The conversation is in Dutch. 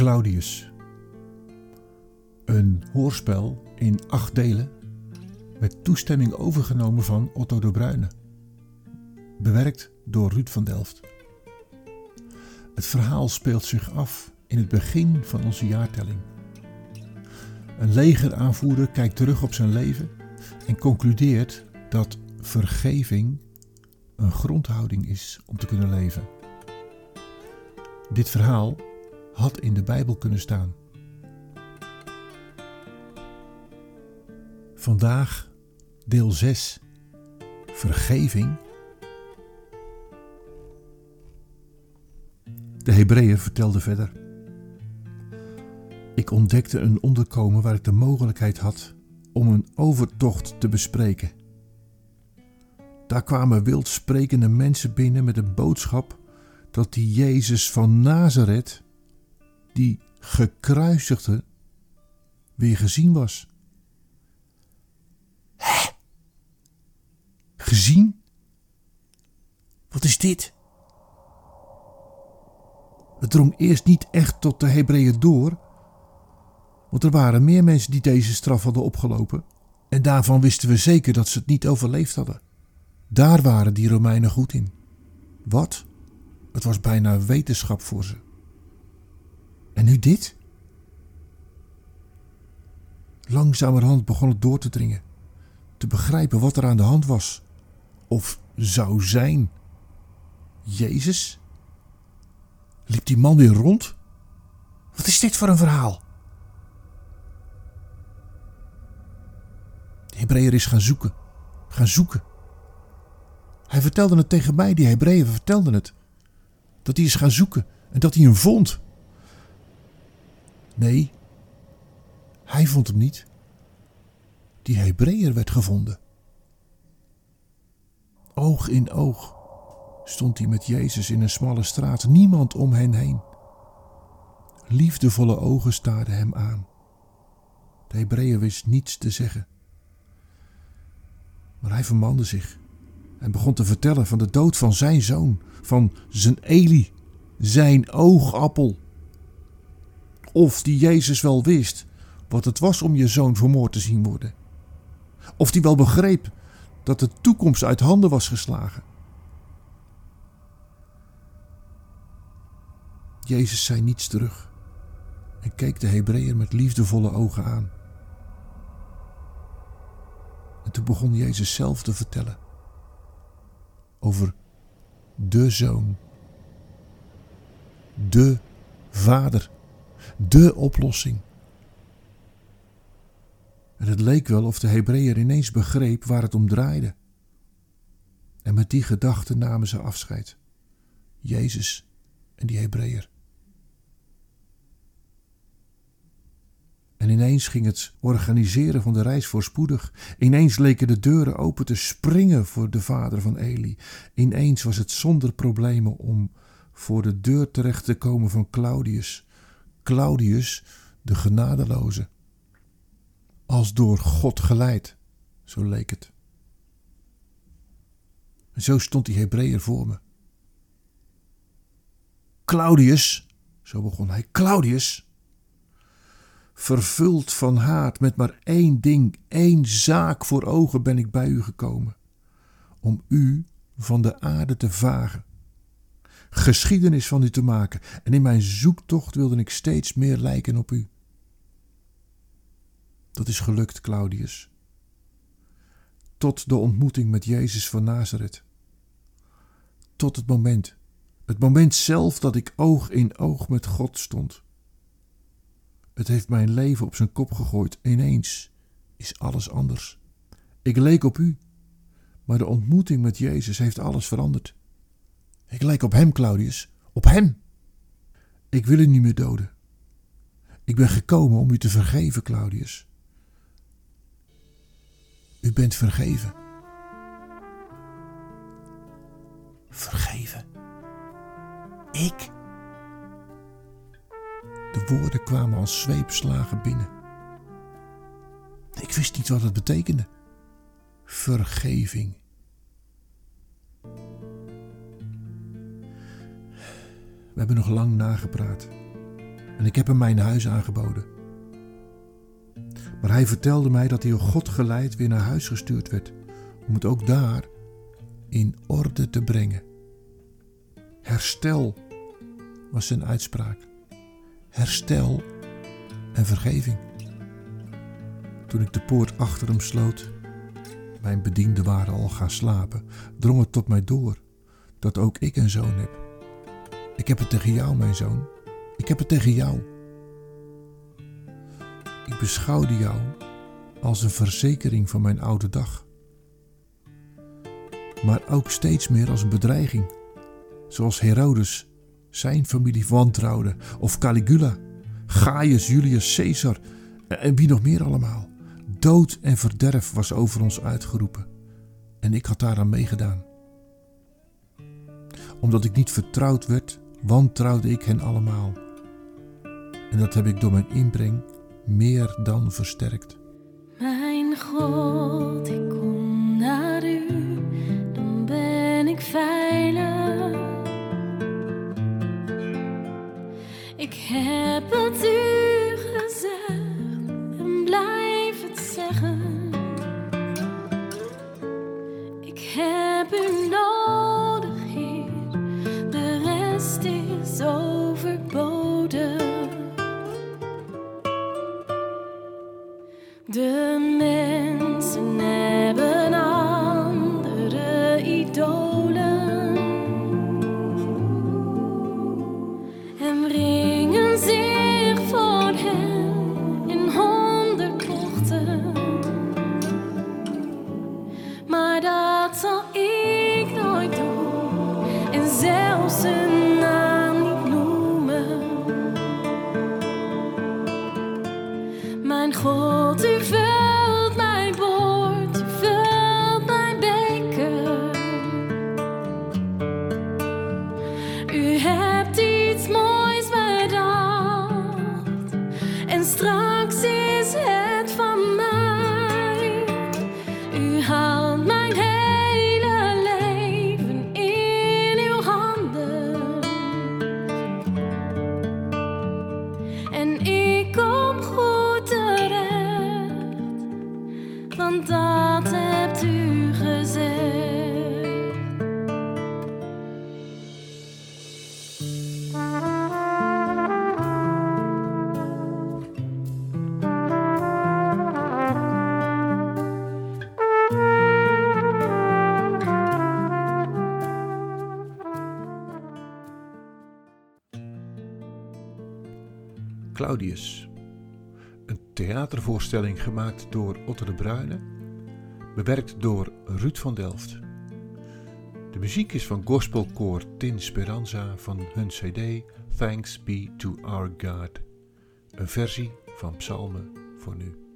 Claudius. Een hoorspel in acht delen met toestemming overgenomen van Otto de Bruyne. Bewerkt door Ruud van Delft. Het verhaal speelt zich af in het begin van onze jaartelling. Een legeraanvoerder kijkt terug op zijn leven en concludeert dat vergeving een grondhouding is om te kunnen leven. Dit verhaal had in de Bijbel kunnen staan. Vandaag deel 6. Vergeving. De Hebreeër vertelde verder. Ik ontdekte een onderkomen waar ik de mogelijkheid had om een overtocht te bespreken. Daar kwamen wild sprekende mensen binnen met een boodschap dat die Jezus van Nazareth, die gekruisigde, weer gezien was. Hè? Gezien? Wat is dit? Het drong eerst niet echt tot de Hebreeën door, want er waren meer mensen die deze straf hadden opgelopen, en daarvan wisten we zeker dat ze het niet overleefd hadden. Daar waren die Romeinen goed in. Wat? Het was bijna wetenschap voor ze. En nu dit? Langzamerhand begon het door te dringen, te begrijpen wat er aan de hand was, of zou zijn. Jezus? Liep die man weer rond? Wat is dit voor een verhaal? De Hebreeër is gaan zoeken, gaan zoeken. Hij vertelde het tegen mij, die Hebreeën vertelden het. Dat hij is gaan zoeken en dat hij hem vond. Nee, hij vond hem niet. Die Hebreeër werd gevonden. Oog in oog stond hij met Jezus in een smalle straat, niemand om hen heen. Liefdevolle ogen staarden hem aan. De Hebreeër wist niets te zeggen. Maar hij vermande zich en begon te vertellen van de dood van zijn zoon, van zijn Eli, zijn oogappel. Of die Jezus wel wist wat het was om je zoon vermoord te zien worden. Of die wel begreep dat de toekomst uit handen was geslagen. Jezus zei niets terug en keek de Hebreeër met liefdevolle ogen aan. En toen begon Jezus zelf te vertellen over de zoon, de vader, de oplossing. En het leek wel of de Hebreeër ineens begreep waar het om draaide. En met die gedachte namen ze afscheid. Jezus en die Hebreeër. En ineens ging het organiseren van de reis voorspoedig. Ineens leken de deuren open te springen voor de vader van Eli. Ineens was het zonder problemen om voor de deur terecht te komen van Claudius. Claudius, de genadeloze. Als door God geleid, zo leek het. En zo stond die Hebreeër voor me. Claudius, zo begon hij, Claudius vervuld van haat, met maar één ding, één zaak voor ogen ben ik bij u gekomen: om u van de aarde te vagen, geschiedenis van u te maken, en in mijn zoektocht wilde ik steeds meer lijken op u. Dat is gelukt, Claudius. Tot de ontmoeting met Jezus van Nazareth. Tot het moment, het moment zelf dat ik oog in oog met God stond. Het heeft mijn leven op zijn kop gegooid. Ineens is alles anders. Ik leek op u, maar de ontmoeting met Jezus heeft alles veranderd. Ik lijk op hem, Claudius, op hem. Ik wil u niet meer doden. Ik ben gekomen om u te vergeven, Claudius. U bent vergeven. Vergeven. Ik? De woorden kwamen als zweepslagen binnen. Ik wist niet wat het betekende. Vergeving. We hebben nog lang nagepraat. en ik heb hem mijn huis aangeboden. Maar hij vertelde mij dat hij door God geleid weer naar huis gestuurd werd, om het ook daar in orde te brengen. Herstel was zijn uitspraak. Herstel en vergeving. Toen ik de poort achter hem sloot, mijn bedienden waren al gaan slapen, drong het tot mij door dat ook ik een zoon heb. Ik heb het tegen jou, mijn zoon. Ik heb het tegen jou. Ik beschouwde jou als een verzekering van mijn oude dag. Maar ook steeds meer als een bedreiging, zoals Herodes zijn familie wantrouwde, of Caligula, Gaius Julius Caesar en wie nog meer allemaal. Dood en verderf was over ons uitgeroepen en ik had daaraan meegedaan. Omdat ik niet vertrouwd werd, wantrouwde ik hen allemaal. En dat heb ik door mijn inbreng meer dan versterkt. Mijn God, ik kom naar u, dan ben ik veilig. Ik heb het u De Claudius. Een theatervoorstelling gemaakt door Otto de Bruyne, bewerkt door Ruud van Delft. De muziek is van gospelkoor Tin Speranza van hun CD Thanks Be to Our God, een versie van Psalmen voor nu.